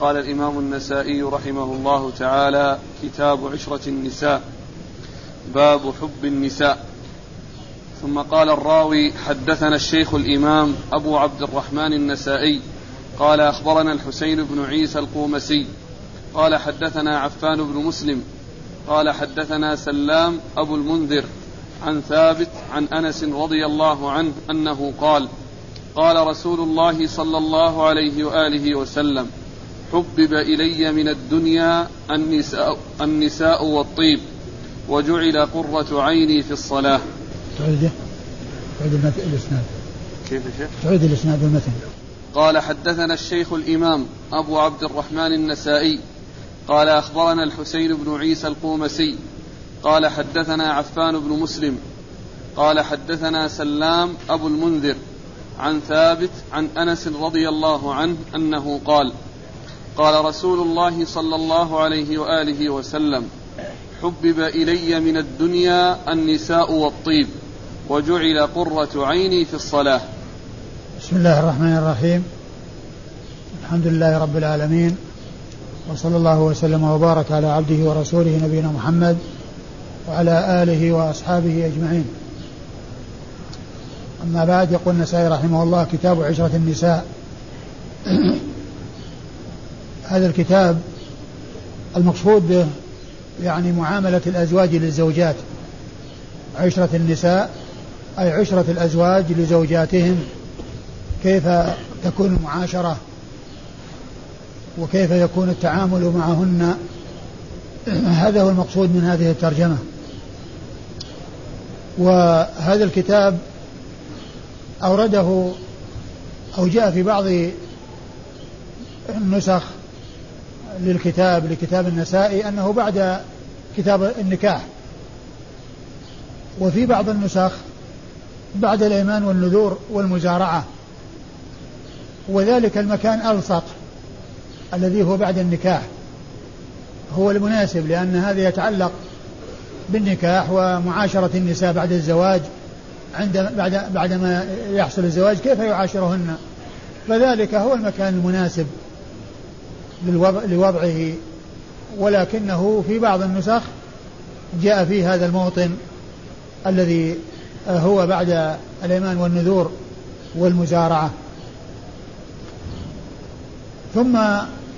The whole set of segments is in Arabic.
قال الإمام النسائي رحمه الله تعالى كتاب عشرة النساء باب حب النساء. ثم قال الراوي حدثنا الشيخ الإمام أبو عبد الرحمن النسائي قال أخبرنا الحسين بن عيسى القومسي قال حدثنا عفان بن مسلم قال حدثنا سلام أبو المنذر عن ثابت عن أنس رضي الله عنه أنه قال قال رسول الله صلى الله عليه وآله وسلم حبب إلي من الدنيا النساء, النساء والطيب وجعل قرة عيني في الصلاة. تعيده تعيد الإسناد. كيف يا شيخ؟ تعيد الإسناد والمتن. قال حدثنا الشيخ الإمام أبو عبد الرحمن النسائي. قال أخبرنا الحسين بن عيسى القومسي. قال حدثنا عفان بن مسلم. قال حدثنا سلام أبو المنذر عن ثابت عن أنس رضي الله عنه أنه قال قال رسول الله صلى الله عليه وآله وسلم حبب إلي من الدنيا النساء والطيب وجعل قرة عيني في الصلاة. بسم الله الرحمن الرحيم. الحمد لله رب العالمين وصلى الله وسلم وبارك على عبده ورسوله نبينا محمد وعلى آله وأصحابه أجمعين. أما بعد يقول النسائي رحمه الله كتاب عشرة النساء. هذا الكتاب المقصود به يعني معاملة الأزواج للزوجات. عشرة النساء أي عشرة الأزواج لزوجاتهم. كيف تكون المعاشرة وكيف يكون التعامل معهن؟ هذا هو المقصود من هذه الترجمة. وهذا الكتاب أورده أو جاء في بعض النسخ للكتاب لكتاب النسائي أنه بعد كتاب النكاح. وفي بعض النسخ بعد الأيمان والنذور والمزارعة وذلك المكان ألصق الذي هو بعد النكاح. هو المناسب لأن هذا يتعلق بالنكاح ومعاشرة النساء بعد الزواج. عند بعد بعدما يحصل الزواج كيف يعاشرهن؟ فذلك هو المكان المناسب. للوضع لوضعه ولكنه في بعض النسخ جاء في هذا الموطن الذي هو بعد الأيمان والنذور والمزارعة. ثم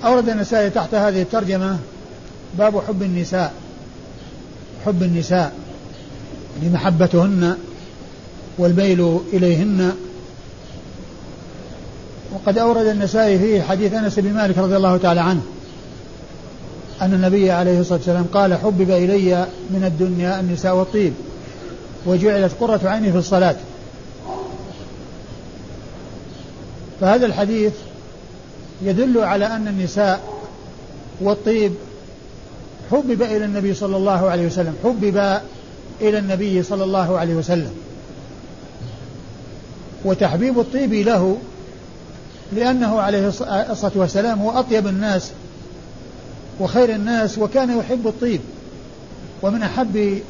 أورد النسائي تحت هذه الترجمة باب حب النساء. حب النساء لمحبتهن والميل إليهن. وقد أورد النسائي فيه حديث أنس بن مالك رضي الله تعالى عنه أن النبي عليه الصلاة والسلام قال حبب إلي من الدنيا النساء والطيب وجعلت قرة عيني في الصلاة. فهذا الحديث يدل على أن النساء والطيب حبب إلى النبي صلى الله عليه وسلم حبب إلى النبي صلى الله عليه وسلم. وتحبيب الطيب له لأنه عليه الصلاة والسلام هو أطيب الناس وخير الناس وكان يحب الطيب ومن أحب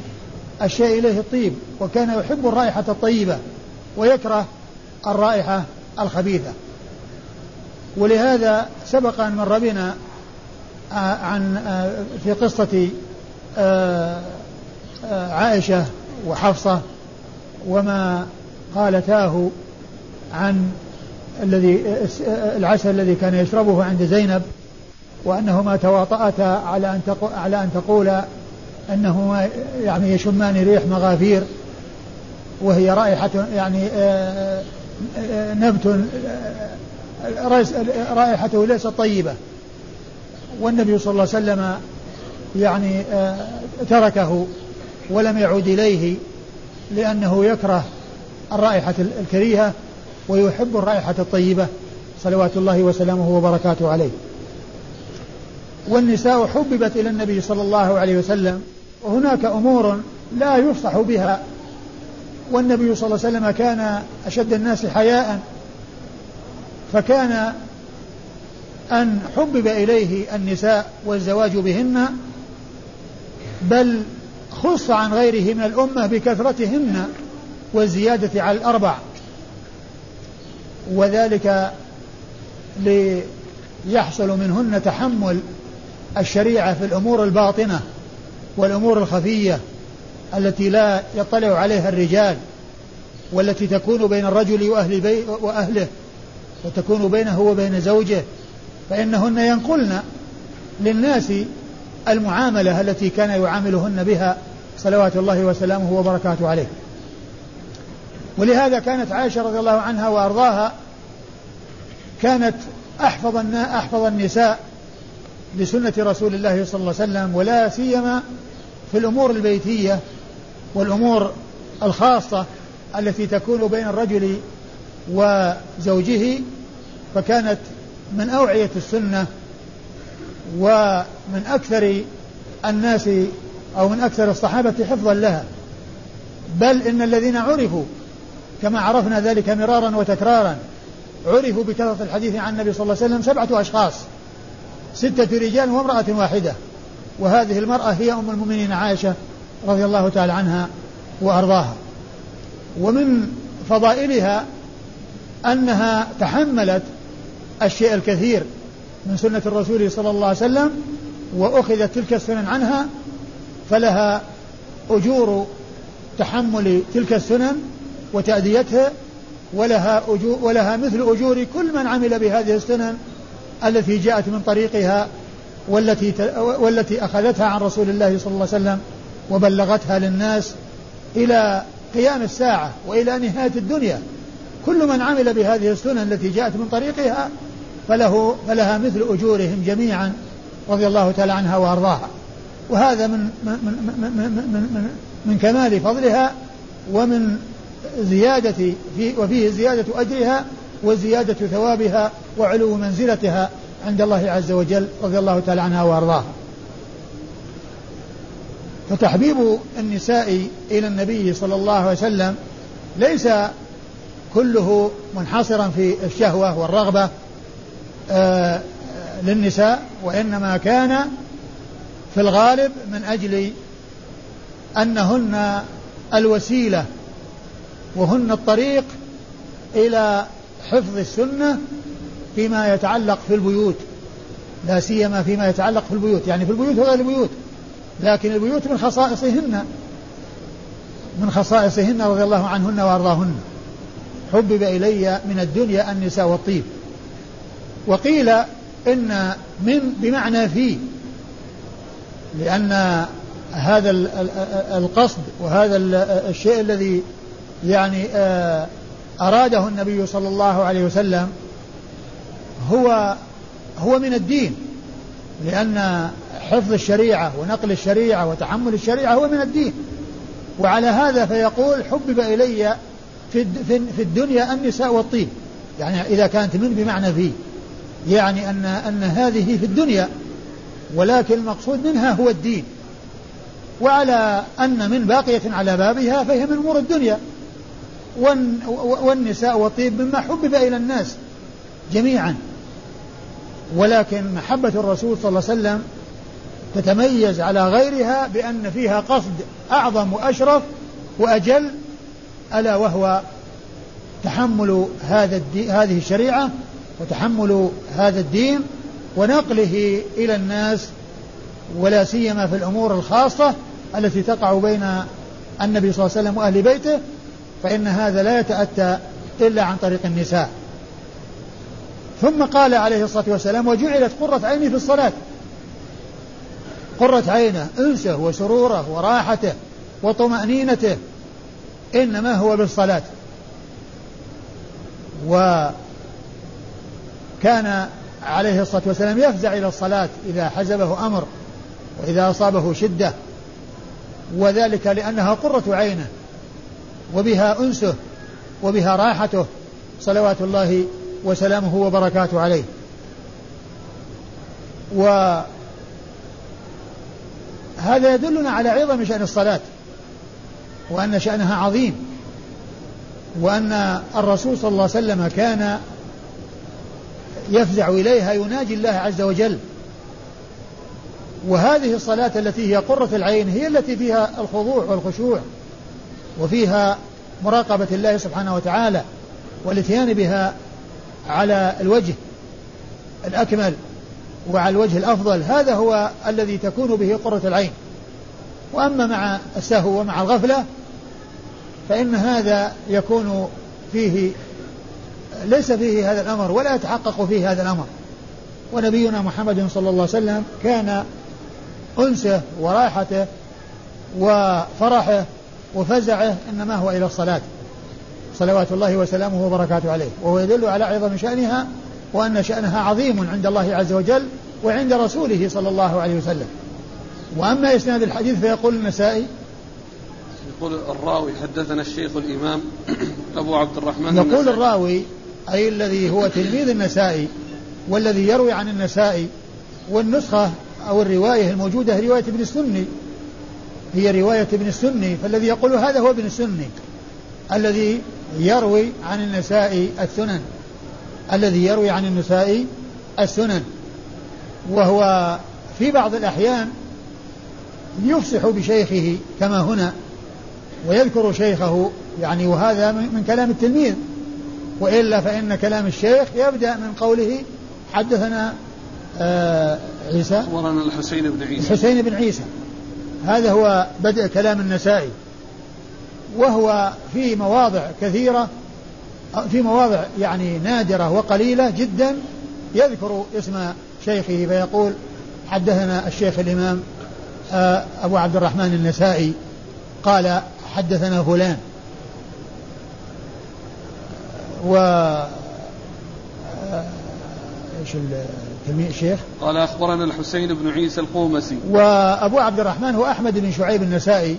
الشيء إليه الطيب وكان يحب الرائحة الطيبة ويكره الرائحة الخبيثة. ولهذا سبق أن مر بنا آه، عن آه، في قصة آه، عائشة وحفصة وما قالتاه عن الذي العسل الذي كان يشربه عند زينب وأنهما تواطأتا على أن على أن تقول أنهما يعني يشمان ريح مغافير وهي رائحة يعني نبت رائحته ليست طيبة. والنبي صلى الله عليه وسلم يعني تركه ولم يعود إليه لأنه يكره الرائحة الكريهة. ويحب الرائحة الطيبة صلوات الله وسلامه وبركاته عليه. والنساء حببت إلى النبي صلى الله عليه وسلم وهناك أمور لا يفصح بها. والنبي صلى الله عليه وسلم كان أشد الناس حياء فكان أن حبب إليه النساء والزواج بهن بل خص عن غيره من الأمة بكثرتهن والزيادة على الأربع. وذلك يحصل منهن تحمل الشريعة في الأمور الباطنة والأمور الخفية التي لا يطلع عليها الرجال والتي تكون بين الرجل وأهل بي وأهله وتكون بينه وبين زوجه فإنهن ينقلن للناس المعاملة التي كان يعاملهن بها صلوات الله وسلامه وبركاته عليه. ولهذا كانت عائشة رضي الله عنها وأرضاها كانت أحفظ أحفظ النساء لسنة رسول الله صلى الله عليه وسلم ولا سيما في الأمور البيتية والأمور الخاصة التي تكون بين الرجل وزوجه فكانت من أوعية السنة ومن أكثر الناس أو من أكثر الصحابة حفظا لها. بل إن الذين عرفوا كما عرفنا ذلك مرارا وتكرارا. عرفوا بكثرة الحديث عن النبي صلى الله عليه وسلم سبعة أشخاص. ستة رجال وامرأة واحدة. وهذه المرأة هي أم المؤمنين عائشة رضي الله تعالى عنها وأرضاها. ومن فضائلها أنها تحملت الشيء الكثير من سنة الرسول صلى الله عليه وسلم وأخذت تلك السنن عنها فلها أجور تحمل تلك السنن وتأديتها ولها أجور ولها مثل أجور كل من عمل بهذه السنن التي جاءت من طريقها والتي والتي أخذتها عن رسول الله صلى الله عليه وسلم وبلغتها للناس إلى قيام الساعة وإلى نهاية الدنيا. كل من عمل بهذه السنن التي جاءت من طريقها فله فلها مثل أجورهم جميعا رضي الله تعالى عنها وأرضاها. وهذا من من من من, من, من, من كمال فضلها ومن زيادة في وفيه زيادة أجرها وزيادة ثوابها وعلو منزلتها عند الله عز وجل رضي الله تعالى عنها وأرضاها. فتحبيب النساء إلى النبي صلى الله عليه وسلم ليس كله منحصرا في الشهوة والرغبة آه للنساء وإنما كان في الغالب من أجل أنهن الوسيلة وهن الطريق إلى حفظ السنة فيما يتعلق في البيوت لا سيما فيما يتعلق في البيوت يعني في البيوت وغير البيوت لكن البيوت من خصائصهن من خصائصهن رضي الله عنهن وأرضاهن. حبب إلي من الدنيا النساء والطيب. وقيل إن من بمعنى في لأن هذا القصد وهذا الشيء الذي يعني آه، أراده النبي صلى الله عليه وسلم هو هو من الدين. لأن حفظ الشريعة ونقل الشريعة وتحمل الشريعة هو من الدين. وعلى هذا فيقول حبب إلي في في الدنيا النساء والطيب يعني إذا كانت من بمعنى في. يعني أن أن هذه في الدنيا ولكن المقصود منها هو الدين. وعلى أن من باقية على بابها فهي من أمور الدنيا. والنساء والطيب مما حبب إلى الناس جميعا. ولكن محبة الرسول صلى الله عليه وسلم تتميز على غيرها بأن فيها قصد أعظم وأشرف وأجل ألا وهو تحمل هذا هذه الشريعة وتحمل هذا الدين ونقله إلى الناس ولا سيما في الأمور الخاصة التي تقع بين النبي صلى الله عليه وسلم وأهل بيته فإن هذا لا يتأتى إلا عن طريق النساء. ثم قال عليه الصلاة والسلام وجعلت قرة عيني في الصلاة. قرة عينه أنسه وسروره وراحته وطمأنينته إنما هو بالصلاة وكان عليه الصلاة والسلام يفزع إلى الصلاة إذا حزبه أمر وإذا أصابه شدة وذلك لأنها قرة عينه. وبها أنسه وبها راحته صلوات الله وسلامه وبركاته عليه. وهذا يدلنا على عظم شأن الصلاة وأن شأنها عظيم وأن الرسول صلى الله عليه وسلم كان يفزع إليها يناجي الله عز وجل. وهذه الصلاة التي هي قرة العين هي التي فيها الخضوع والخشوع. وفيها مراقبة الله سبحانه وتعالى والاتيان بها على الوجه الأكمل وعلى الوجه الأفضل. هذا هو الذي تكون به قرة العين. وأما مع السهو ومع الغفلة فإن هذا يكون فيه ليس فيه هذا الأمر ولا يتحقق فيه هذا الأمر. ونبينا محمد صلى الله عليه وسلم كان أنسه وراحته وفرحه وفزعه إنما هو إلى الصلاة. صلوات الله وسلامه وبركاته عليه. وهو يدل على عظم شأنها وأن شأنها عظيم عند الله عز وجل وعند رسوله صلى الله عليه وسلم. وأما إسناد الحديث فيقول النسائي يقول الراوي حدثنا الشيخ الإمام أبو عبد الرحمن يقول النسائي. الراوي أي الذي هو تلميذ النسائي والذي يروي عن النسائي والنسخة أو الرواية الموجودة رواية ابن السني هي رواية ابن السني فالذي يقول هذا هو ابن السني الذي يروي عن النسائي السنن. الذي يروي عن النسائي السنن. وهو في بعض الأحيان يفصح بشيخه كما هنا ويذكر شيخه يعني وهذا من كلام التلميذ. وإلا فإن كلام الشيخ يبدأ من قوله حدثنا آه عيسى. أخبرنا الحسين بن عيسى. الحسين بن عيسى. هذا هو بدء كلام النسائي. وهو في مواضع كثيرة في مواضع يعني نادرة وقليلة جدا يذكر اسم شيخه فيقول حدثنا الشيخ الإمام آه، أبو عبد الرحمن النسائي قال حدثنا فلان. و إيش الشيخ؟ قال أخبرنا الحسين بن عيسى القومسي. وأبو عبد الرحمن هو أحمد بن شعيب النسائي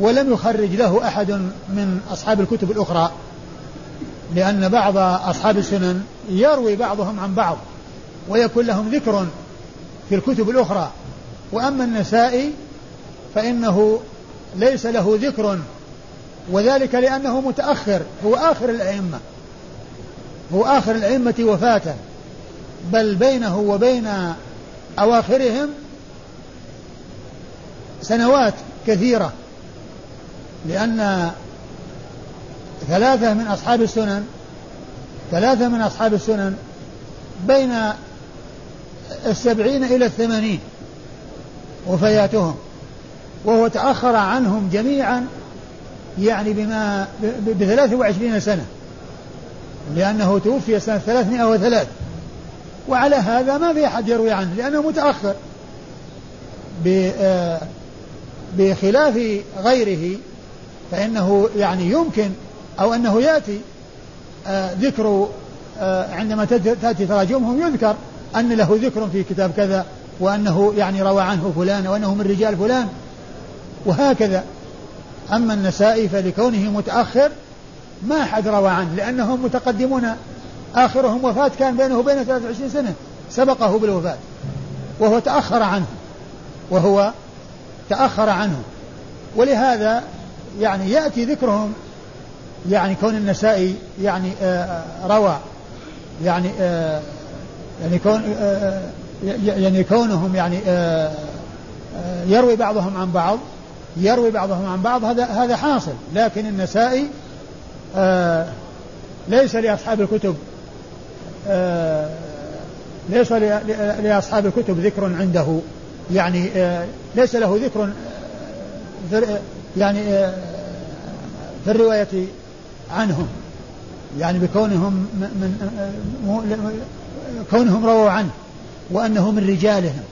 ولم يخرج له أحد من أصحاب الكتب الأخرى لأن بعض أصحاب السنن يروي بعضهم عن بعض ويكون لهم ذكر في الكتب الأخرى. وأما النسائي فإنه ليس له ذكر وذلك لأنه متأخر هو آخر الأئمة هو آخر الأئمة وفاته. بل بينه وبين أواخرهم سنوات كثيرة لأن ثلاثة من أصحاب السنن ثلاثة من أصحاب السنن بين السبعين إلى الثمانين وفياتهم وهو تأخر عنهم جميعا يعني بما بثلاث وعشرين سنة لأنه توفي سنة ثلاثمائة وثلاث. وعلى هذا ما في أحد يروي عنه لأنه متأخر. آه، بخلاف غيره فإنه يعني يمكن أو أنه يأتي آه، ذكر آه، عندما تأتي تراجمهم يذكر أن له ذكر في كتاب كذا وأنه يعني روى عنه فلان وأنه من رجال فلان وهكذا. أما النسائي فلكونه متأخر ما أحد روى عنه لأنهم متقدمون آخرهم وفاة كان بينه وبينه 23 سنة سبقه بالوفاة. وهو تأخر عنه. وهو تأخر عنه. ولهذا يعني يأتي ذكرهم يعني كون النسائي يعني آه روى. يعني آه يعني كون آه يعني كونهم يعني آه آه يروي بعضهم عن بعض يروي بعضهم عن بعض هذا هذا حاصل. لكن النسائي آه ليس لأصحاب الكتب. آه، ليس لأصحاب الكتب ذكر عنده. يعني آه، ليس له ذكر آه، يعني في الرواية عنهم. يعني بكونهم من كونهم رووا عنه وأنه من رجالهم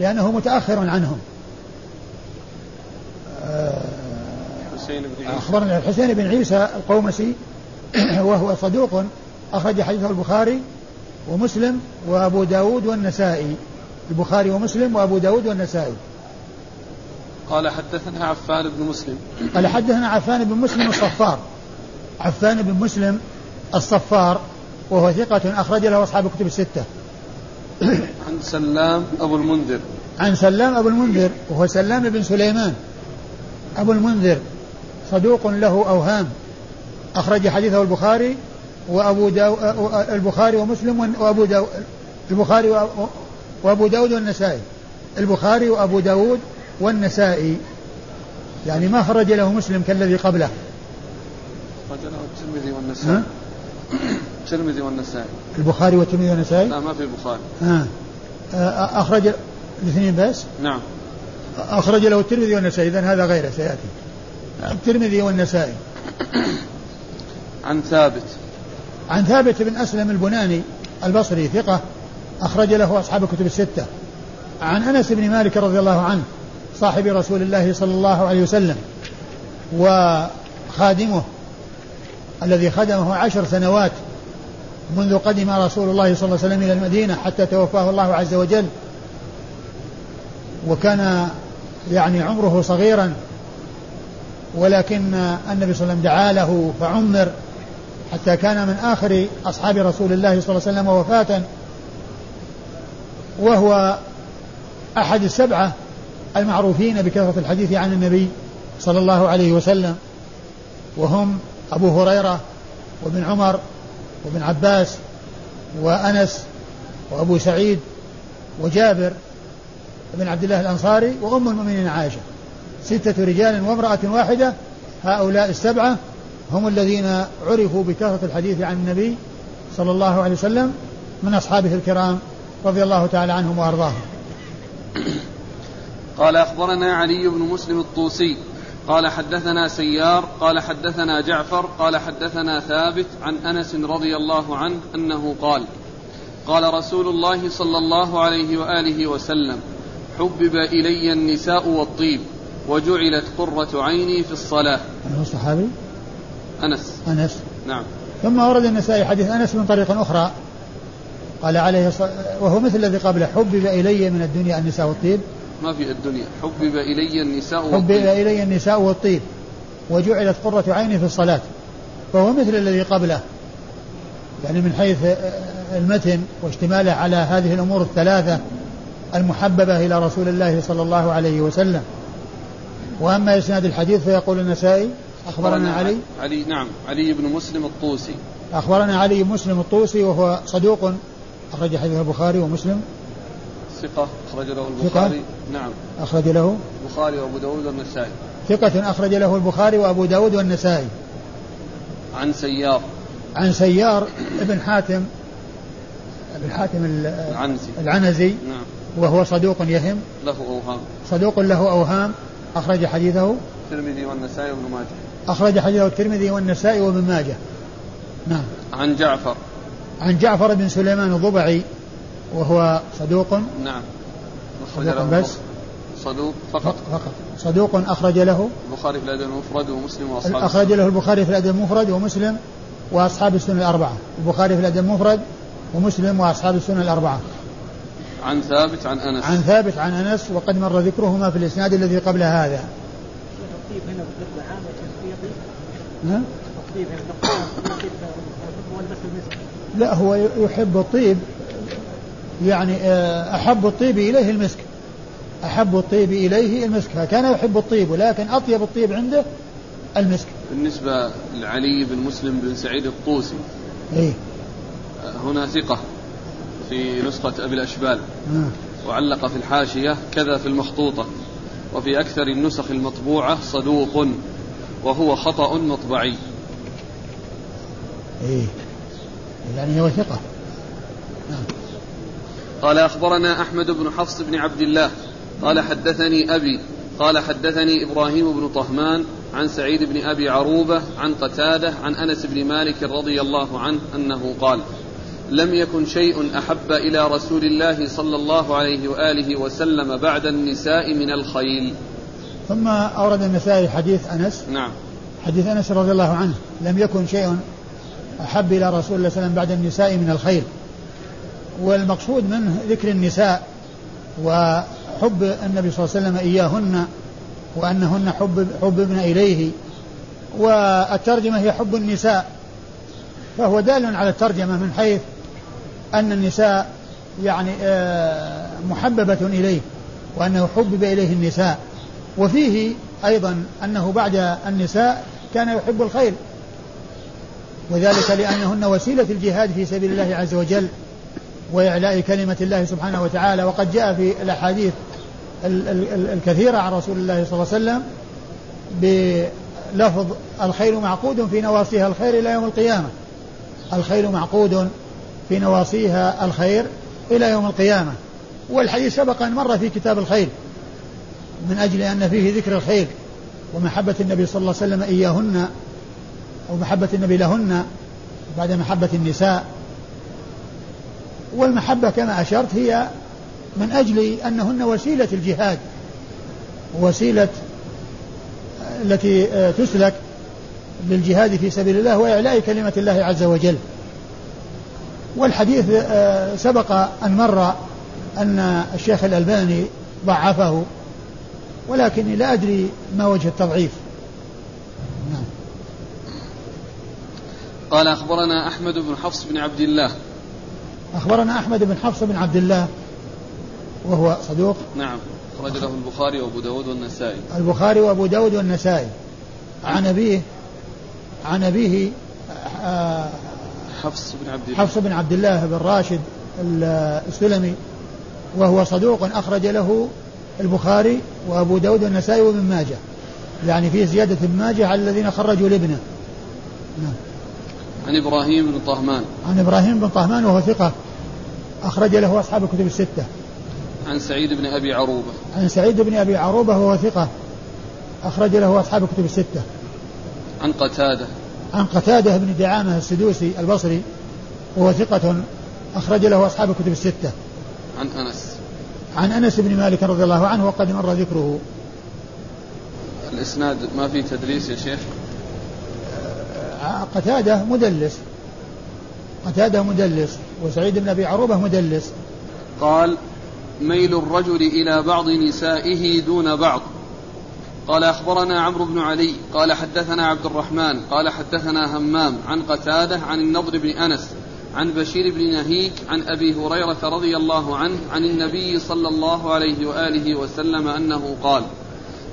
لأنه متأخر عنهم. أخبرنا الحسين بن عيسى القومسي وهو صدوق أخرج حديثه البخاري ومسلم وأبو داود والنسائي. البخاري ومسلم وأبو داود والنسائي. قال حدثنا عفان بن مسلم. قال حدثنا عفان بن مسلم الصفار. عفان بن مسلم الصفار وهو ثقة أخرج له أصحاب الكتب الستة. عن سلام أبو المنذر. عن سلام أبو المنذر وهو سلام بن سليمان. أبو المنذر صدوق له أوهام. أخرج حديثه البخاري وأبو داو البخاري ومسلم وأبو داو البخاري وأبو داود والنسائي. البخاري وأبو داود والنسائي. يعني ما خرج له مسلم كالذي قبله. خرج له الترمذي والنسائي. الترمذي والنسائي. البخاري والترمذي والنسائي؟ لا ما في بخاري آه. آه أخرج الاثنين بس؟ نعم. أخرج له الترمذي والنسائي. إذا هذا غيره سيأتي. الترمذي والنسائي. عن ثابت. عن ثابت بن أسلم البناني البصري ثقة أخرج له أصحاب الكتب الستة. عن أنس بن مالك رضي الله عنه صاحب رسول الله صلى الله عليه وسلم وخادمه الذي خدمه عشر سنوات منذ قدم رسول الله صلى الله عليه وسلم إلى المدينة حتى توفاه الله عز وجل. وكان يعني عمره صغيرا ولكن النبي صلى الله عليه وسلم دعا له فعمر حتى كان من آخر أصحاب رسول الله صلى الله عليه وسلم وفاة وهو أحد السبعة المعروفين بكثرة الحديث عن النبي صلى الله عليه وسلم. وهم أبو هريرة وابن عمر وابن عباس وأنس وأبو سعيد وجابر بن عبد الله الأنصاري وأم المؤمنين عائشة. ستة رجال وامرأة واحدة هؤلاء السبعة هم الذين عرفوا بكثرة الحديث عن النبي صلى الله عليه وسلم من أصحابه الكرام رضي الله تعالى عنهم وأرضاهم قال أخبرنا علي بن مسلم الطوسي قال حدثنا سيار قال حدثنا جعفر قال حدثنا ثابت عن أنس رضي الله عنه أنه قال قال رسول الله صلى الله عليه وآله وسلم حبب إلي النساء والطيب وجعلت قرة عيني في الصلاة. الصحابي؟ أنس. أنس. نعم. ثم ورد النسائي حديث أنس من طريق أخرى. قال عليه الصلاة وهو مثل الذي قبله حبب إلي من الدنيا النساء والطيب. ما في الدنيا. حبب إلي النساء والطيب. حبب إلي النساء والطيب. وجعلت قرة عيني في الصلاة. فهو مثل الذي قبله. يعني من حيث المتن واشتماله على هذه الأمور الثلاثة المحببة إلى رسول الله صلى الله عليه وسلم. وأما إسناد الحديث فيقول النسائي أخبرنا علي؟ علي نعم علي بن مسلم الطوسي. أخبرنا علي بن مسلم الطوسي وهو صدوق أخرج حديث البخاري ومسلم. ثقة أخرج له البخاري نعم. أخرج له. البخاري وأبو داود والنسائي. ثقة أخرج له البخاري وأبو داود والنسائي. عن سيار. عن سيار ابن حاتم ابن حاتم العنزي. العنزي. نعم. وهو صدوق يهم. له أوهام. صدوق له أوهام. أخرج حديثه. الترمذي والنسائي وابن ماجه. أخرج حديثه الترمذي والنسائي وابن ماجه. نعم. عن جعفر. عن جعفر بن سليمان الضبعي وهو صدوق. نعم. له بس. صدوق فقط. فقط. صدوق أخرج له. البخاري في الأدب المفرد ومسلم وأصحاب أخرج له البخاري في الأدب المفرد ومسلم وأصحاب السنن الأربعة. البخاري في الأدب المفرد ومسلم وأصحاب السنن الأربعة. عن ثابت عن أنس. عن ثابت عن أنس وقد مر ذكرهما في الإسناد الذي قبل هذا. لا هو يحب الطيب. يعني آه، أحب الطيب إليه المسك. أحب الطيب إليه المسك. فكان يحب الطيب ولكن أطيب الطيب عنده المسك. بالنسبة لعلي بن مسلم بن سعيد الطوسي إيه؟ هنا ثقة في نسخة أبي الأشبال آه. وعلق في الحاشية كذا في المخطوطة وفي أكثر النسخ المطبوعة صدوق. وهو خطأ مطبعي. إيه. يعني هو ثقة. نعم. قال أخبرنا أحمد بن حفص بن عبد الله. قال حدثني أبي. قال حدثني إبراهيم بن طهمان عن سعيد بن أبي عروبة عن قتادة عن أنس بن مالك رضي الله عنه أنه قال لم يكن شيء أحب إلى رسول الله صلى الله عليه وآله وسلم بعد النساء من الخيل. ثم أورد النسائي حديث أنس. نعم. حديث أنس رضي الله عنه. لم يكن شيء أحب إلى رسول الله صلى الله عليه وسلم بعد النساء من الخيل والمقصود منه ذكر النساء وحب النبي صلى الله عليه وسلم إياهن وأنهن حب حببن إليه. والترجمة هي حب النساء. فهو دال على الترجمة من حيث أن النساء يعني آه، محببة إليه وأنه حبب إليه النساء. وفيه أيضا أنه بعد النساء كان يحب الخيل. وذلك لأنهن وسيلة الجهاد في سبيل الله عز وجل وإعلاء كلمة الله سبحانه وتعالى. وقد جاء في الأحاديث الكثيرة عن رسول الله صلى الله عليه وسلم بلفظ الخيل معقود في نواصيها الخير إلى يوم القيامة. الخيل معقود في نواصيها الخير إلى يوم القيامة. والحديث سبق أن مر في كتاب الخيل. من أجل أن فيه ذكر الخيل ومحبة النبي صلى الله عليه وسلم إياهن أو محبة النبي لهن بعد محبة النساء. والمحبة كما أشرت هي من أجل أنهن وسيلة الجهاد وسيلة التي تسلك للجهاد في سبيل الله وإعلاء كلمة الله عز وجل. والحديث آه، سبق أن مر أن الشيخ الألباني ضعفه ولكني لا أدري ما وجه التضعيف. نعم. قال أخبرنا أحمد بن حفص بن عبد الله. أخبرنا أحمد بن حفص بن عبد الله وهو صدوق. نعم أخرج له البخاري وأبو داود والنسائي. البخاري وأبو داود والنسائي. عن أبيه عن أبيه آه، حفص بن عبد الله. حفص بن عبد الله بن راشد السلمي وهو صدوق أخرج له البخاري وأبو داود والنسائي وابن ماجه. يعني فيه زيادة ابن ماجه على الذين خرجوا لابنه. نعم. عن إبراهيم بن طهمان. عن إبراهيم بن طهمان وهو ثقة. أخرج له أصحاب الكتب الستة. عن سعيد بن أبي عروبة. عن سعيد بن أبي عروبة وهو ثقة. أخرج له أصحاب الكتب الستة. عن قتادة. عن قتادة بن دعامة السدوسي البصري وهو ثقة. أخرج له أصحاب الكتب الستة. عن أنس. عن أنس بن مالك رضي الله عنه وقد مر ذكره. الإسناد ما في تدليس يا شيخ؟ آه، قتادة مدلس. قتادة مدلس. وسعيد بن أبي عروبة مدلس. قال ميل الرجل إلى بعض نسائه دون بعض. قال أخبرنا عمرو بن علي. قال حدثنا عبد الرحمن. قال حدثنا همام عن قتادة عن النضر بن أنس. عن بشير بن نهيك عن أبي هريرة رضي الله عنه عن النبي صلى الله عليه وآله وسلم أنه قال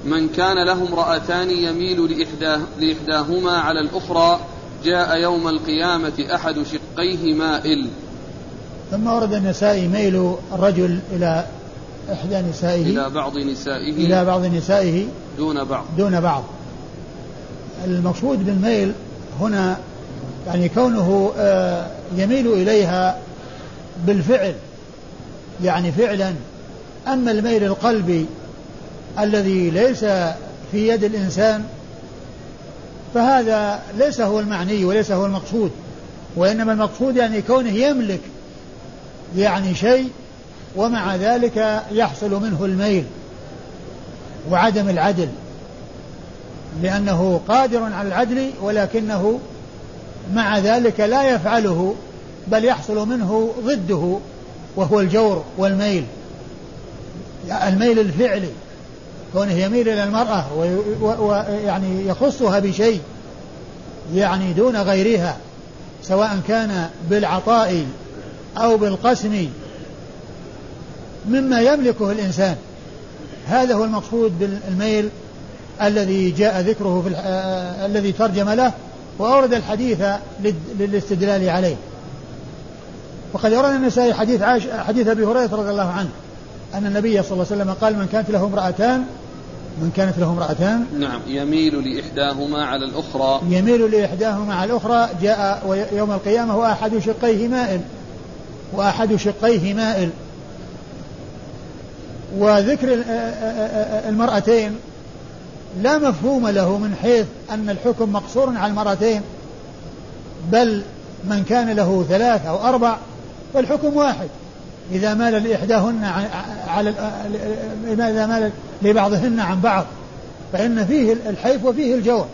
من كان له امرأتان يميل لإحداه لإحداهما على الأخرى جاء يوم القيامة أحد شقيه مائل. ثم ورد النسائي ميل الرجل إلى إحدى نسائه إلى بعض نسائه إلى بعض نسائه دون بعض. دون بعض. المقصود بالميل هنا يعني كونه آه، يميل إليها بالفعل يعني فعلا. أما الميل القلبي الذي ليس في يد الإنسان فهذا ليس هو المعني وليس هو المقصود. وإنما المقصود يعني كونه يملك يعني شيء ومع ذلك يحصل منه الميل وعدم العدل لأنه قادر على العدل ولكنه مع ذلك لا يفعله بل يحصل منه ضده وهو الجور والميل. الميل الفعلي كونه يميل إلى المرأة ويعني يخصها بشيء يعني دون غيرها سواء كان بالعطاء أو بالقسم مما يملكه الإنسان. هذا هو المقصود بالميل الذي جاء ذكره في آه الذي ترجم له. وأورد الحديث للاستدلال عليه. وقد أورد النسائي حديث عاش حديث أبي هريرة رضي الله عنه أن النبي صلى الله عليه وسلم قال من كانت له امرأتان من كانت له امرأتان. نعم يميل لإحداهما على الأخرى. يميل لإحداهما على الأخرى جاء يوم القيامة وأحد شقيه مائل. وأحد شقيه مائل. وذكر المرأتين لا مفهوم له من حيث أن الحكم مقصور على المرأتين بل من كان له ثلاث أو أربع فالحكم واحد. إذا مال لإحداهن على إذا مال لبعضهن عن بعض فإن فيه الحيف وفيه الجور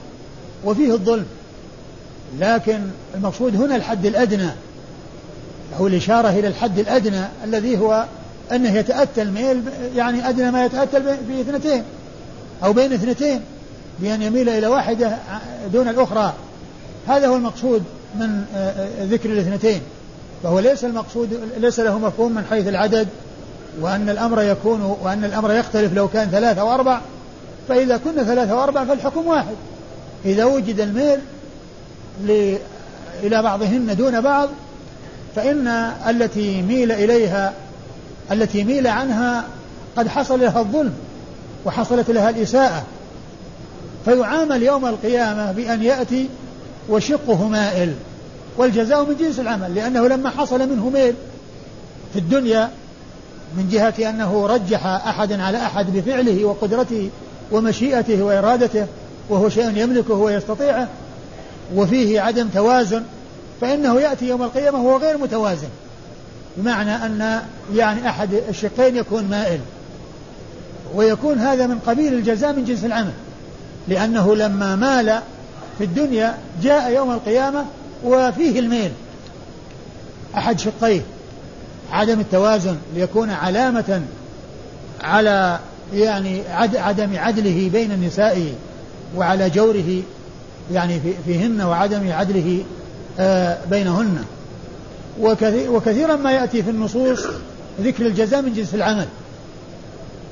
وفيه الظلم. لكن المقصود هنا الحد الأدنى أو الإشارة إلى الحد الأدنى الذي هو أنه يتأتى الميل يعني أدنى ما يتأتى بإثنتين. أو بين اثنتين بأن يميل إلى واحدة دون الأخرى. هذا هو المقصود من آه، آه، ذكر الاثنتين. فهو ليس المقصود ليس له مفهوم من حيث العدد وأن الأمر يكون وأن الأمر يختلف لو كان ثلاثة أو أربع فإذا كنا ثلاثة أو أربع فالحكم واحد. إذا وجد الميل إلى بعضهن دون بعض فإن التي ميل إليها التي ميل عنها قد حصل لها الظلم. وحصلت لها الإساءة فيعامل يوم القيامة بأن يأتي وشقه مائل والجزاء من جنس العمل لأنه لما حصل منه ميل في الدنيا من جهة أنه رجح أحدا على أحد بفعله وقدرته ومشيئته وإرادته وهو شيء يملكه ويستطيعه وفيه عدم توازن فإنه يأتي يوم القيامة وهو غير متوازن بمعنى أن يعني أحد الشقين يكون مائل. ويكون هذا من قبيل الجزاء من جنس العمل. لأنه لما مال في الدنيا جاء يوم القيامة وفيه الميل. أحد شقيه. عدم التوازن. ليكون علامة على يعني عدم عدله بين النساء وعلى جوره يعني فيهن وعدم عدله آه، بينهن. وكثيرا ما يأتي في النصوص ذكر الجزاء من جنس العمل.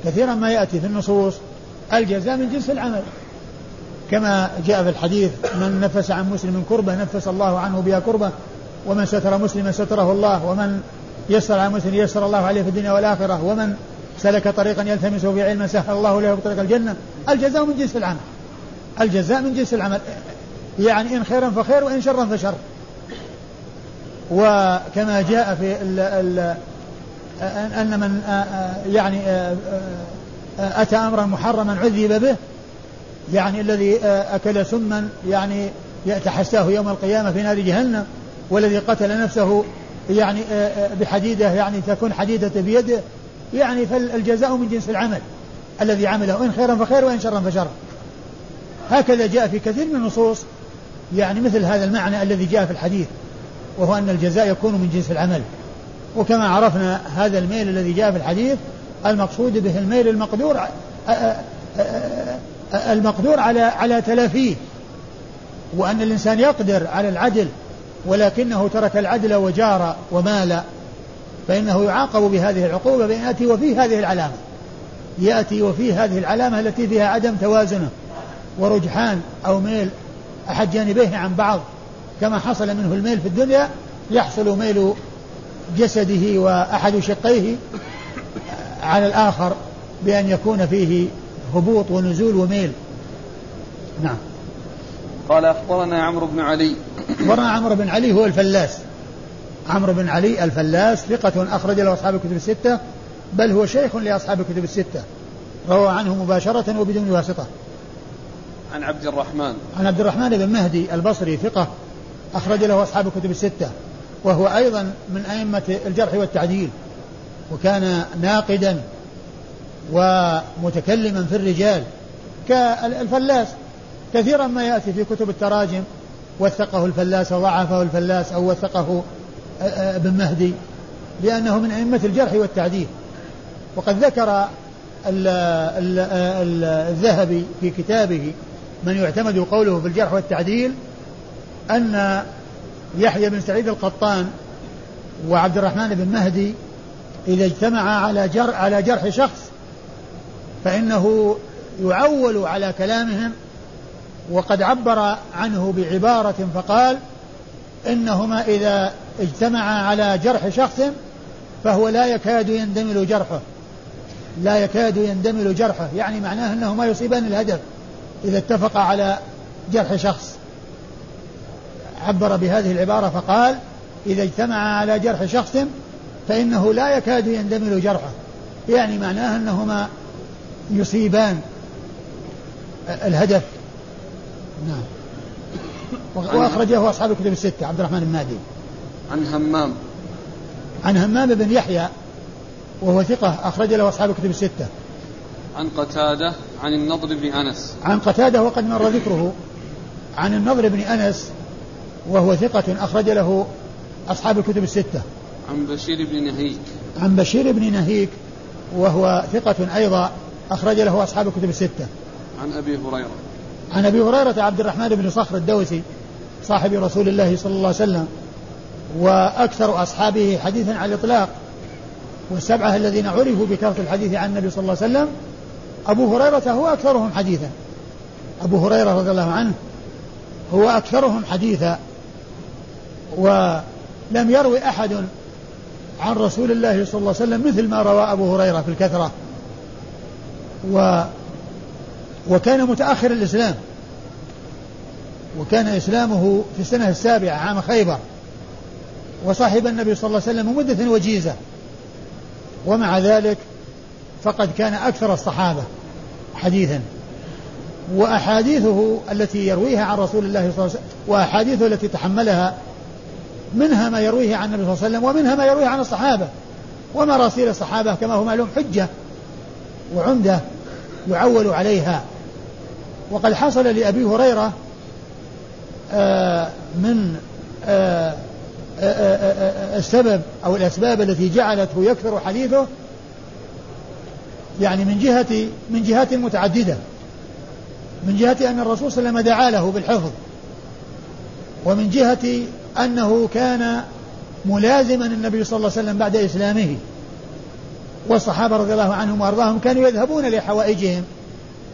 كثيرا ما يأتي في النصوص الجزاء من جنس العمل. كما جاء في الحديث من نفس عن مسلم كربة نفس الله عنه بها كربة ومن ستر مسلما ستره الله ومن يسر على مسلم يسر الله عليه في الدنيا والآخرة ومن سلك طريقا يلتمس في علما سهل الله له بطريق الجنة. الجزاء من جنس العمل. الجزاء من جنس العمل. يعني إن خيرا فخير وإن شرا فشر. وكما جاء في ال ال أن من يعني أتى أمرا محرما عذب به يعني الذي أكل سما يعني يتحساه يوم القيامة في نار جهنم والذي قتل نفسه يعني بحديدة يعني تكون حديدة بيده يعني فالجزاء من جنس العمل الذي عمله إن خيرا فخير وإن شرا فشر هكذا جاء في كثير من النصوص يعني مثل هذا المعنى الذي جاء في الحديث وهو أن الجزاء يكون من جنس العمل. وكما عرفنا هذا الميل الذي جاء في الحديث المقصود به الميل المقدور المقدور على على تلافيه وأن الإنسان يقدر على العدل ولكنه ترك العدل وجار ومال فإنه يعاقب بهذه العقوبة بأن يأتي وفيه هذه العلامة. يأتي وفيه هذه العلامة التي فيها عدم توازنه ورجحان أو ميل أحد جانبيه عن بعض كما حصل منه الميل في الدنيا يحصل ميل جسده وأحد شقيه على الآخر بأن يكون فيه هبوط ونزول وميل. نعم. قال أخبرنا عمرو بن علي. أخبرنا عمرو بن علي هو الفلاس. عمرو بن علي الفلاس ثقة أخرج له أصحاب الكتب الستة بل هو شيخ لأصحاب الكتب الستة روى عنه مباشرة وبدون واسطة. عن عبد الرحمن. عن عبد الرحمن بن مهدي البصري ثقة أخرج له أصحاب الكتب الستة. وهو أيضا من أئمة الجرح والتعديل وكان ناقدا ومتكلما في الرجال كالفلاس. كثيرا ما يأتي في كتب التراجم وثقه الفلاس أو ضعفه الفلاس أو وثقه ابن مهدي لأنه من أئمة الجرح والتعديل. وقد ذكر الذهبي في كتابه من يعتمد قوله في الجرح والتعديل أن يحيى بن سعيد القطان وعبد الرحمن بن مهدي إذا اجتمعا على جر على جرح شخص فإنه يعول على كلامهم وقد عبر عنه بعبارة فقال إنهما إذا اجتمعا على جرح شخص فهو لا يكاد يندمل جرحه لا يكاد يندمل جرحه يعني معناه أنه ما يصيبان الهدف إذا اتفق على جرح شخص. عبر بهذه العبارة فقال إذا اجتمع على جرح شخص فإنه لا يكاد يندمل جرحه. يعني معناه أنهما يصيبان. الهدف. نعم. وأخرجه أصحاب الكتب الستة عبد الرحمن المهدي عن همام. عن همام بن يحيى وهو ثقة أخرج له أصحاب الكتب الستة. عن قتادة عن النضر بن أنس. عن قتادة وقد مر ذكره. عن النضر بن أنس وهو ثقة أخرج له أصحاب الكتب الستة. عن بشير بن نهيك. عن بشير بن نهيك وهو ثقة أيضا أخرج له أصحاب الكتب الستة. عن أبي هريرة. عن أبي هريرة عبد الرحمن بن صخر الدوسي صاحب رسول الله صلى الله عليه وسلم وأكثر أصحابه حديثا على الإطلاق والسبعة الذين عرفوا بكثرة الحديث عن النبي صلى الله عليه وسلم أبو هريرة هو أكثرهم حديثا. أبو هريرة رضي الله عنه هو أكثرهم حديثا. ولم يروي أحد عن رسول الله صلى الله عليه وسلم مثل ما روى أبو هريرة في الكثرة. و وكان متأخر الإسلام. وكان إسلامه في السنة السابعة عام خيبر. وصاحب النبي صلى الله عليه وسلم مدة وجيزة. ومع ذلك فقد كان أكثر الصحابة حديثا. وأحاديثه التي يرويها عن رسول الله صلى الله عليه وسلم وأحاديثه التي تحملها منها ما يرويه عن النبي صلى الله عليه وسلم ومنها ما يرويه عن الصحابة. ومراسيل الصحابة كما هو معلوم حجة وعمدة يعول عليها. وقد حصل لأبي هريرة آه، من آه، آه، السبب أو الأسباب التي جعلته يكثر حديثه يعني من جهة من جهات متعددة. من جهة أن الرسول صلى الله عليه وسلم دعا له بالحفظ ومن جهة أنه كان ملازما النبي صلى الله عليه وسلم بعد إسلامه. والصحابة رضي الله عنهم وأرضاهم كانوا يذهبون لحوائجهم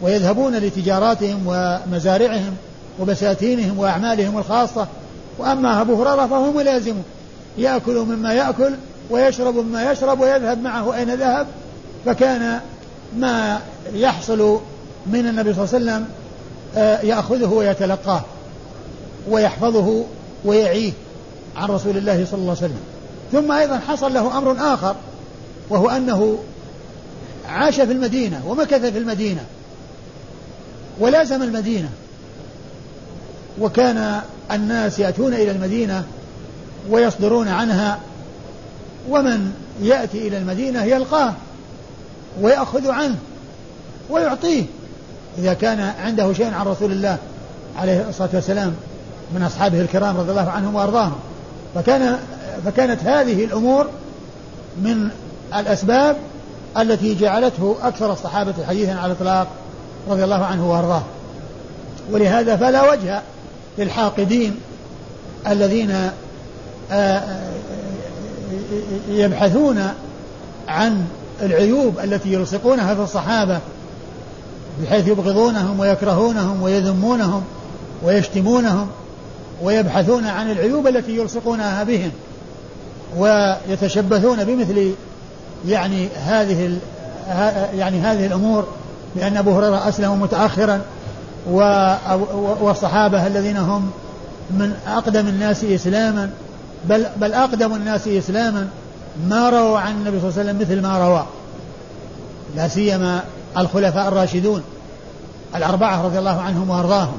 ويذهبون لتجاراتهم ومزارعهم وبساتينهم وأعمالهم الخاصة. وأما أبو هريرة فهو ملازم. يأكل مما يأكل ويشرب مما يشرب ويذهب معه أين ذهب. فكان ما يحصل من النبي صلى الله عليه وسلم آه، يأخذه ويتلقاه ويحفظه ويعيه عن رسول الله صلى الله عليه وسلم. ثم أيضا حصل له أمر آخر وهو أنه عاش في المدينة ومكث في المدينة ولازم المدينة. وكان الناس يأتون إلى المدينة ويصدرون عنها ومن يأتي إلى المدينة يلقاه ويأخذ عنه ويعطيه إذا كان عنده شيء عن رسول الله عليه الصلاة والسلام. من أصحابه الكرام رضي الله عنهم وأرضاهم. فكان فكانت هذه الأمور من الأسباب التي جعلته أكثر الصحابة حديثا على الإطلاق رضي الله عنه وأرضاه. ولهذا فلا وجه للحاقدين الذين آه، آه، يبحثون عن العيوب التي يلصقونها في الصحابة بحيث يبغضونهم ويكرهونهم ويذمونهم ويشتمونهم. ويبحثون عن العيوب التي يلصقونها بهم ويتشبثون بمثل يعني هذه يعني هذه الأمور بأن أبو هريرة أسلم متأخرا والصحابة الذين هم من أقدم الناس إسلاما بل بل أقدم الناس إسلاما ما رووا عن النبي صلى الله عليه وسلم مثل ما روى. لا سيما الخلفاء الراشدون الأربعة رضي الله عنهم وأرضاهم.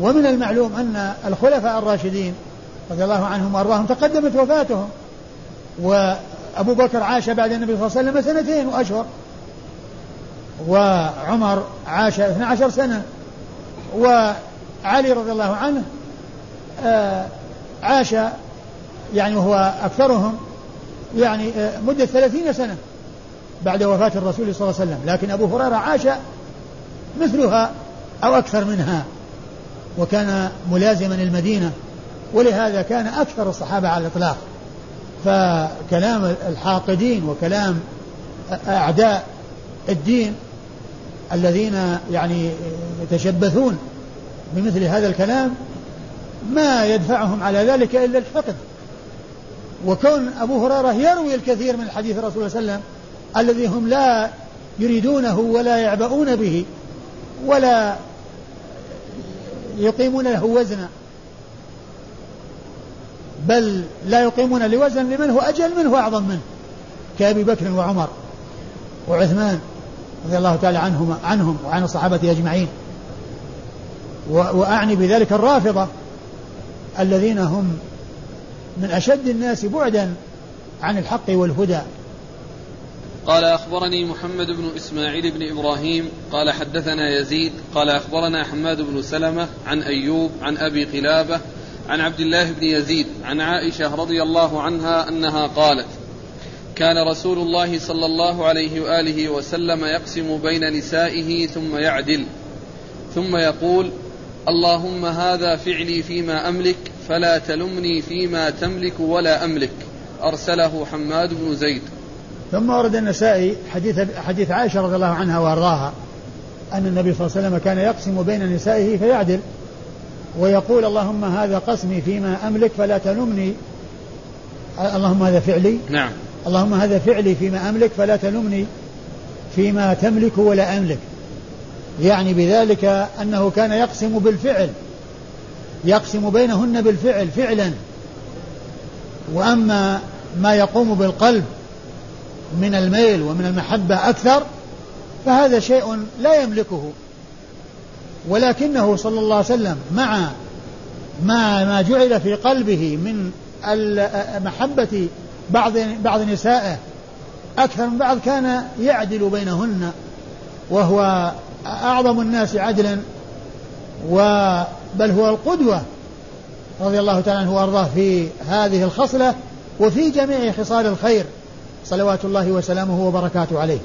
ومن المعلوم أن الخلفاء الراشدين رضي الله عنهم وأرضاهم تقدمت وفاتهم. وأبو بكر عاش بعد النبي صلى الله عليه وسلم سنتين وأشهر. وعمر عاش 12 سنة. وعلي رضي الله عنه آه، عاش يعني وهو أكثرهم يعني آه، مدة ثلاثين سنة بعد وفاة الرسول صلى الله عليه وسلم. لكن أبو هريرة عاش مثلها أو أكثر منها. وكان ملازما المدينة ولهذا كان أكثر الصحابة على الإطلاق. فكلام الحاقدين وكلام أعداء الدين الذين يعني يتشبثون بمثل هذا الكلام ما يدفعهم على ذلك إلا الحقد وكون أبو هريرة يروي الكثير من حديث الرسول صلى الله عليه وسلم الذي هم لا يريدونه ولا يعبؤون به ولا يقيمون له وزنا. بل لا يقيمون لوزن لمن هو أجل منه وأعظم منه. كأبي بكر وعمر وعثمان رضي الله تعالى عنهم عنهم وعن الصحابة أجمعين. وأعني بذلك الرافضة الذين هم من أشد الناس بعدا عن الحق والهدى. قال أخبرني محمد بن إسماعيل بن إبراهيم قال حدثنا يزيد قال أخبرنا حماد بن سلمة عن أيوب عن أبي قلابة عن عبد الله بن يزيد عن عائشة رضي الله عنها أنها قالت كان رسول الله صلى الله عليه وآله وسلم يقسم بين نسائه ثم يعدل ثم يقول اللهم هذا فعلي فيما أملك فلا تلمني فيما تملك ولا أملك أرسله حماد بن زيد. ثم ورد النسائي حديث حديث عائشة رضي الله عنها وأرضاها أن النبي صلى الله عليه وسلم كان يقسم بين نسائه فيعدل ويقول اللهم هذا قسمي فيما أملك فلا تلمني. اللهم هذا فعلي. نعم. اللهم هذا فعلي فيما أملك فلا تلمني فيما تملك ولا أملك. يعني بذلك أنه كان يقسم بالفعل يقسم بينهن بالفعل فعلا. وأما ما يقوم بالقلب من الميل ومن المحبة أكثر فهذا شيء لا يملكه. ولكنه صلى الله عليه وسلم مع ما ما جعل في قلبه من محبة بعض بعض نسائه أكثر من بعض كان يعدل بينهن وهو أعظم الناس عدلا. بل هو القدوة رضي الله تعالى عنه وأرضاه في هذه الخصلة وفي جميع خصال الخير. صلوات الله وسلامه وبركاته عليه.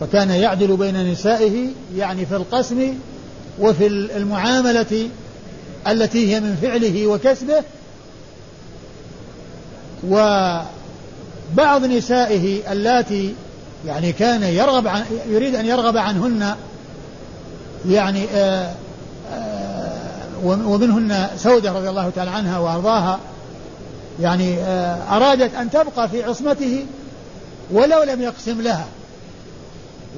فكان يعدل بين نسائه يعني في القسم وفي المعاملة التي هي من فعله وكسبه. وبعض نسائه اللاتي يعني كان يرغب عن يريد أن يرغب عنهن يعني آآ آآ ومنهن سودة رضي الله تعالى عنها وأرضاها يعني أرادت أن تبقى في عصمته ولو لم يقسم لها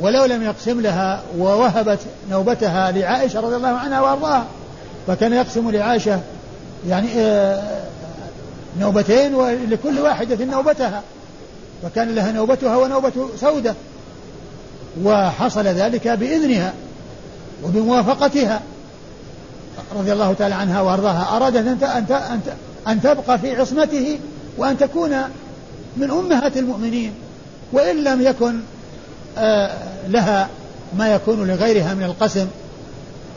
ولو لم يقسم لها ووهبت نوبتها لعائشة رضي الله عنها وأرضاها فكان يقسم لعائشة يعني نوبتين ولكل واحدة نوبتها فكان لها نوبتها ونوبة سودة وحصل ذلك بإذنها وبموافقتها رضي الله تعالى عنها وأرضاها. أرادت أن أن أن تبقى في عصمته وأن تكون من أمهات المؤمنين. وإن لم يكن آه، لها ما يكون لغيرها من القسم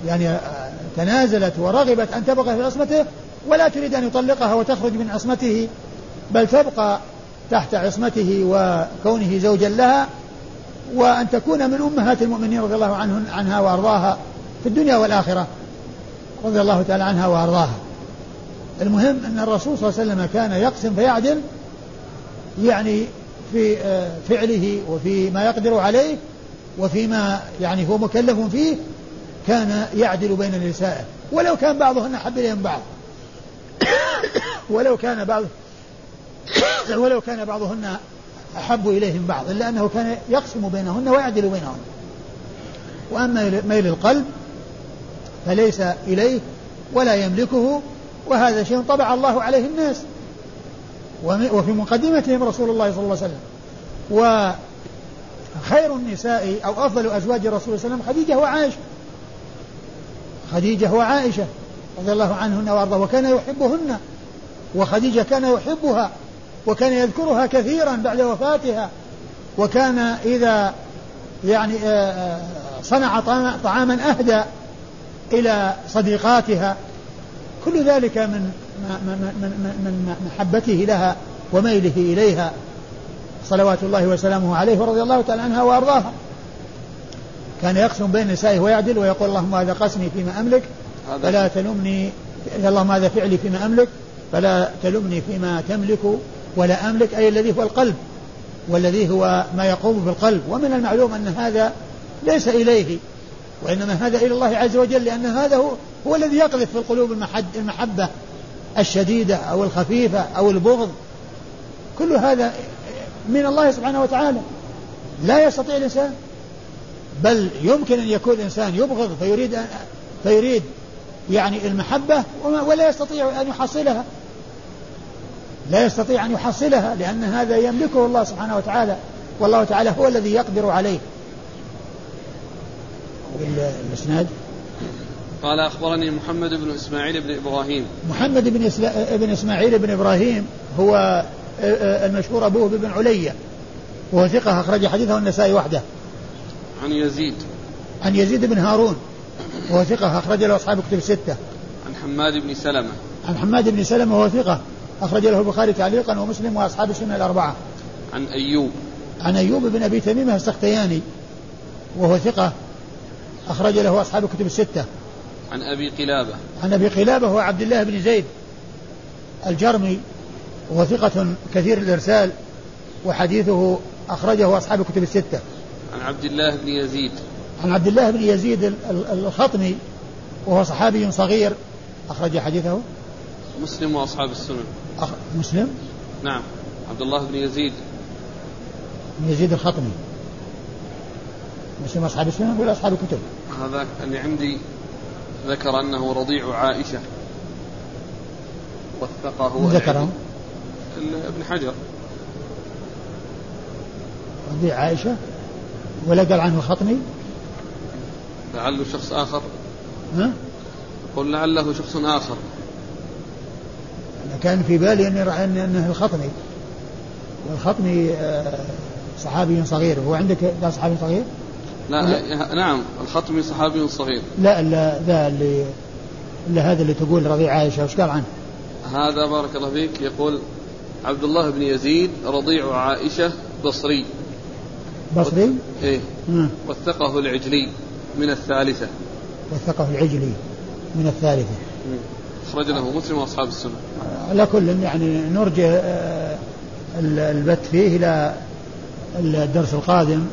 يعني آه، تنازلت ورغبت أن تبقى في عصمته ولا تريد أن يطلقها وتخرج من عصمته بل تبقى تحت عصمته وكونه زوجا لها وأن تكون من أمهات المؤمنين رضي الله عنهن عنها وأرضاها في الدنيا والآخرة رضي الله تعالى عنها وأرضاها. المهم أن الرسول صلى الله عليه وسلم كان يقسم فيعدل يعني في آه، فعله وفي ما يقدر عليه وفيما يعني هو مكلف فيه كان يعدل بين نسائه ولو كان بعضهن احب اليهم بعض. ولو كان بعض ولو كان بعضهن أحب إليهم بعض إلا أنه كان يقسم بينهن ويعدل بينهن. وأما ميل القلب فليس إليه ولا يملكه وهذا شيء طبع الله عليه الناس. وفي مقدمتهم رسول الله صلى الله عليه وسلم. وخير النساء أو أفضل أزواج الرسول صلى الله عليه وسلم خديجة وعائشة. خديجة وعائشة رضي الله عنهن وأرضاه وكان يحبهن. وخديجة كان يحبها. وكان يذكرها كثيرا بعد وفاتها. وكان إذا يعني آه، آه، صنع طعاما أهدى إلى صديقاتها. كل ذلك من من محبته لها وميله إليها صلوات الله وسلامه عليه ورضي الله تعالى عنها وأرضاها. كان يقسم بين نسائه ويعدل ويقول اللهم هذا قسمي فيما أملك فلا تلمني اللهم هذا فعلي فيما أملك فلا تلمني فيما تملك ولا أملك أي الذي هو القلب والذي هو ما يقوم بالقلب. ومن المعلوم أن هذا ليس إليه وإنما هذا إلى الله عز وجل لأن هذا هو, هو الذي يقذف في القلوب المحبة. الشديدة أو الخفيفة أو البغض. كل هذا من الله سبحانه وتعالى. لا يستطيع الإنسان. بل يمكن أن يكون الإنسان يبغض فيريد أن فيريد يعني المحبة ولا يستطيع أن يحصلها. لا يستطيع أن يحصلها لأن هذا يملكه الله سبحانه وتعالى. والله تعالى هو الذي يقدر عليه. الاسناد قال أخبرني محمد بن إسماعيل بن إبراهيم. محمد بن إسلا... بن إسماعيل بن إبراهيم هو آه، آه، المشهور ابوه بن عليا وهو ثقة أخرج حديثه النسائي وحده. عن يزيد. عن يزيد بن هارون وهو ثقة أخرج له أصحاب كتب الستة. عن حماد بن سلمة. عن حماد بن سلمة وهو ثقة أخرج له البخاري تعليقا ومسلم وأصحاب السنة الأربعة. عن أيوب. عن أيوب بن أبي تميمة السختياني وهو ثقة أخرج له أصحاب الكتب الستة. عن أبي قلابة. عن أبي قلابة هو عبد الله بن زيد الجرمي وهو ثقة كثير الإرسال وحديثه أخرجه أصحاب الكتب الستة. عن عبد الله بن يزيد. عن عبد الله بن يزيد الخطمي وهو صحابي صغير أخرج حديثه. مسلم وأصحاب السنن. أخ... مسلم؟ نعم. عبد الله بن يزيد. بن يزيد الخطمي. مسلم أصحاب السنن ولا أصحاب الكتب؟ هذا اللي عندي ذكر أنه رضيع عائشة. وثقه ذكره؟ ابن حجر. رضيع عائشة؟ ولا قال عنه الخطمي لعله شخص آخر. ها؟ قل لعله شخص آخر. أنا كان في بالي أني رأى أن- أنه الخطمي والخطمي آه، صحابي صغير. هو عندك قال صحابي صغير؟ لا نعم الخطمي صحابي صغير. لا لا ذا اللي إلا هذا اللي تقول رضيع عائشة وش قال عنه؟ هذا بارك الله فيك يقول عبد الله بن يزيد رضيع عائشة بصري. بصري؟ إيه. مم. وثقه العجلي من الثالثة. وثقه العجلي من الثالثة. أخرج له مسلم وأصحاب السنة. على كل يعني نرجع آه، ال- البت فيه إلى الدرس القادم.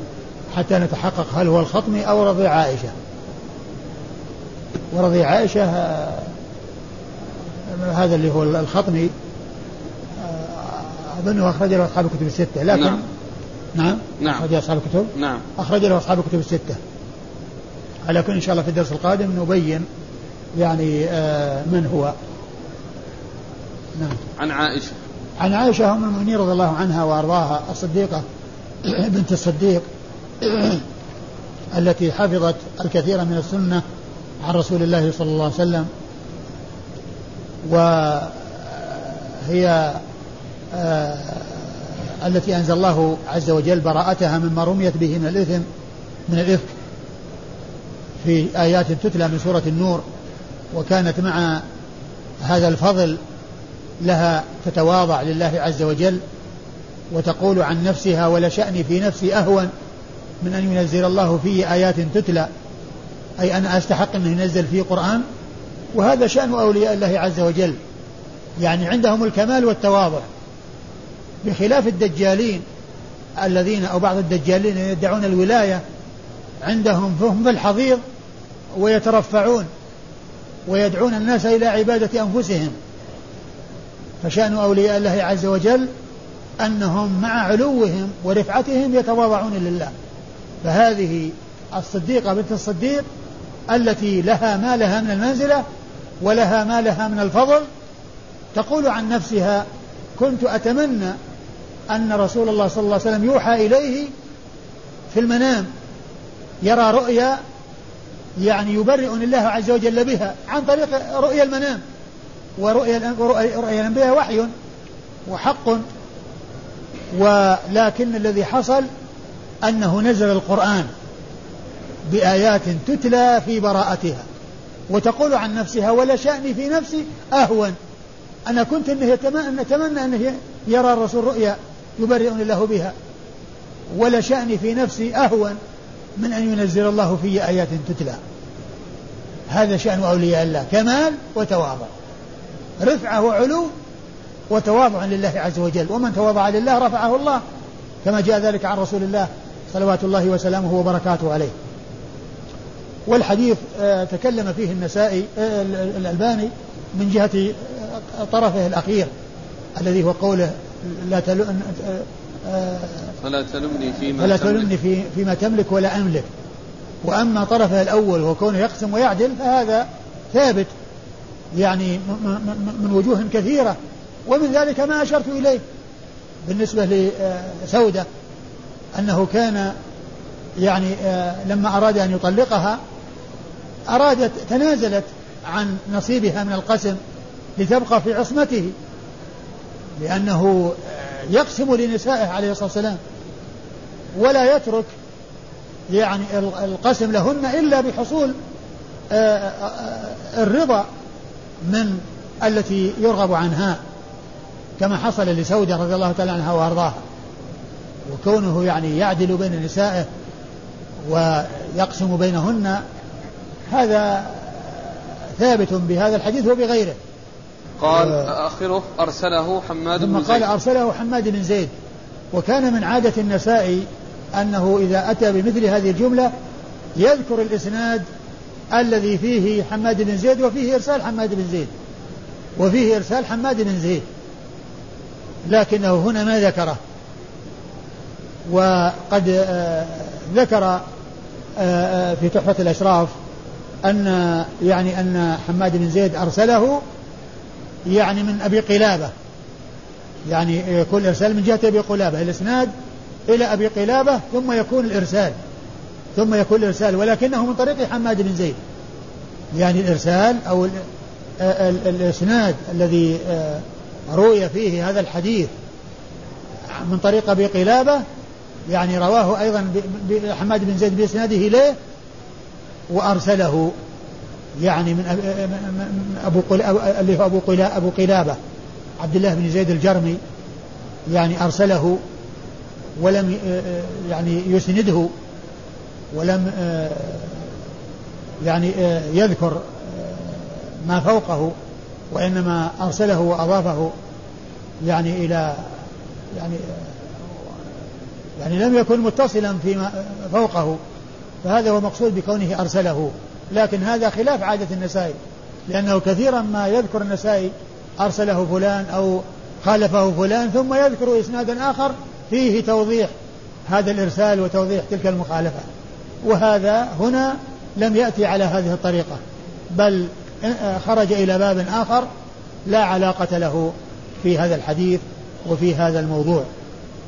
حتى نتحقق هل هو الخطمي أو رضيع عائشة. ورضيع عائشة هذا اللي هو الخطمي أظنه أخرج له أصحاب الكتب الستة لكن نعم. نعم؟ نعم. أخرج له أصحاب الكتب؟ نعم. أخرج له أصحاب الكتب الستة. على كل إن شاء الله في الدرس القادم نبين يعني آه، من هو. نعم. عن عائشة. عن عائشة أم المؤمنين رضي الله عنها وأرضاها الصديقة بنت الصديق التي حفظت الكثير من السنة عن رسول الله صلى الله عليه وسلم وهي آه، التي أنزل الله عز وجل براءتها مما رميت به من الإثم من الإفك. في آيات تتلى من سورة النور وكانت مع هذا الفضل لها تتواضع لله عز وجل وتقول عن نفسها ولا شأني في نفسي أهون من أن ينزل الله في آيات تتلى. أي أنا أستحق أنه ينزل في قرآن. وهذا شأن أولياء الله عز وجل. يعني عندهم الكمال والتواضع. بخلاف الدجالين الذين أو بعض الدجالين يدعون الولاية عندهم فهم في الحضيض ويترفعون ويدعون الناس إلى عبادة أنفسهم. فشأن أولياء الله عز وجل أنهم مع علوهم ورفعتهم يتواضعون لله. فهذه الصديقة بنت الصديق التي لها ما لها من المنزلة ولها ما لها من الفضل تقول عن نفسها كنت أتمنى أن رسول الله صلى الله عليه وسلم يوحى إليه في المنام يرى رؤيا يعني يبرئ الله عز وجل بها عن طريق رؤيا المنام ورؤيا رؤيا الأنبياء وحي وحق ولكن الذي حصل أنه نزل القرآن بآيات تتلى في براءتها وتقول عن نفسها ولا شأني في نفسي أهون. أنا كنت أنه أن أتمنى أنه يرى الرسول رؤيا يبرئني الله بها. ولا شأني في نفسي أهون من أن ينزل الله في آيات تتلى. هذا شأن أولياء الله كمال وتواضع. رفعة وعلو وتواضع لله عز وجل. ومن تواضع لله رفعه الله كما جاء ذلك عن رسول الله صلوات الله وسلامه وبركاته عليه. والحديث آه، تكلم فيه النسائي آه، الألباني من جهة آه، طرفه الأخير الذي هو قوله لا تلو فلا تلمني فيما فلا. تلمني في فيما تملك ولا أملك. وأما طرفه الأول وهو كونه يقسم ويعدل فهذا ثابت يعني من وجوه كثيرة. ومن ذلك ما أشرت إليه بالنسبة لسودة أنه كان يعني آه، لما أراد أن يطلقها أرادت تنازلت عن نصيبها من القسم لتبقى في عصمته لأنه آه، يقسم لنسائه عليه الصلاة والسلام ولا يترك يعني ال- القسم لهن إلا بحصول آه، الرضا من التي يرغب عنها كما حصل لسودة رضي الله تعالى عنها وأرضاها. وكونه يعني يعدل بين نسائه ويقسم بينهن هذا ثابت بهذا الحديث وبغيره. قال. آخره أرسله حماد ثم بن قال زيد. أرسله حماد بن زيد. وكان من عادة النسائي أنه إذا أتى بمثل هذه الجملة يذكر الإسناد الذي فيه حماد بن زيد وفيه إرسال حماد بن زيد. وفيه إرسال حماد بن زيد. لكنه هنا ما ذكره. وقد آه، ذكر آه، آه، في تحفة الأشراف أن يعني أن حماد بن زيد أرسله يعني من أبي قلابة. يعني يكون الإرسال من جهة أبي قلابة الإسناد إلى أبي قلابة ثم يكون الإرسال ثم يكون الإرسال ولكنه من طريق حماد بن زيد. يعني الإرسال أو الإسناد الذي روي فيه هذا الحديث من طريق أبي قلابة يعني رواه أيضا حماد بن زيد بإسناده إليه وأرسله يعني من أبو اللي هو أبو أبو قلابة عبد الله بن زيد الجرمي يعني أرسله ولم يعني يسنده ولم يعني يذكر ما فوقه وإنما أرسله وأضافه يعني إلى يعني يعني لم يكن متصلا فيما فوقه فهذا هو مقصود بكونه أرسله. لكن هذا خلاف عادة النسائي لأنه كثيرا ما يذكر النسائي أرسله فلان أو خالفه فلان ثم يذكر إسنادا آخر فيه توضيح هذا الإرسال وتوضيح تلك المخالفة. وهذا هنا لم يأتي على هذه الطريقة بل خرج إلى باب آخر لا علاقة له في هذا الحديث وفي هذا الموضوع.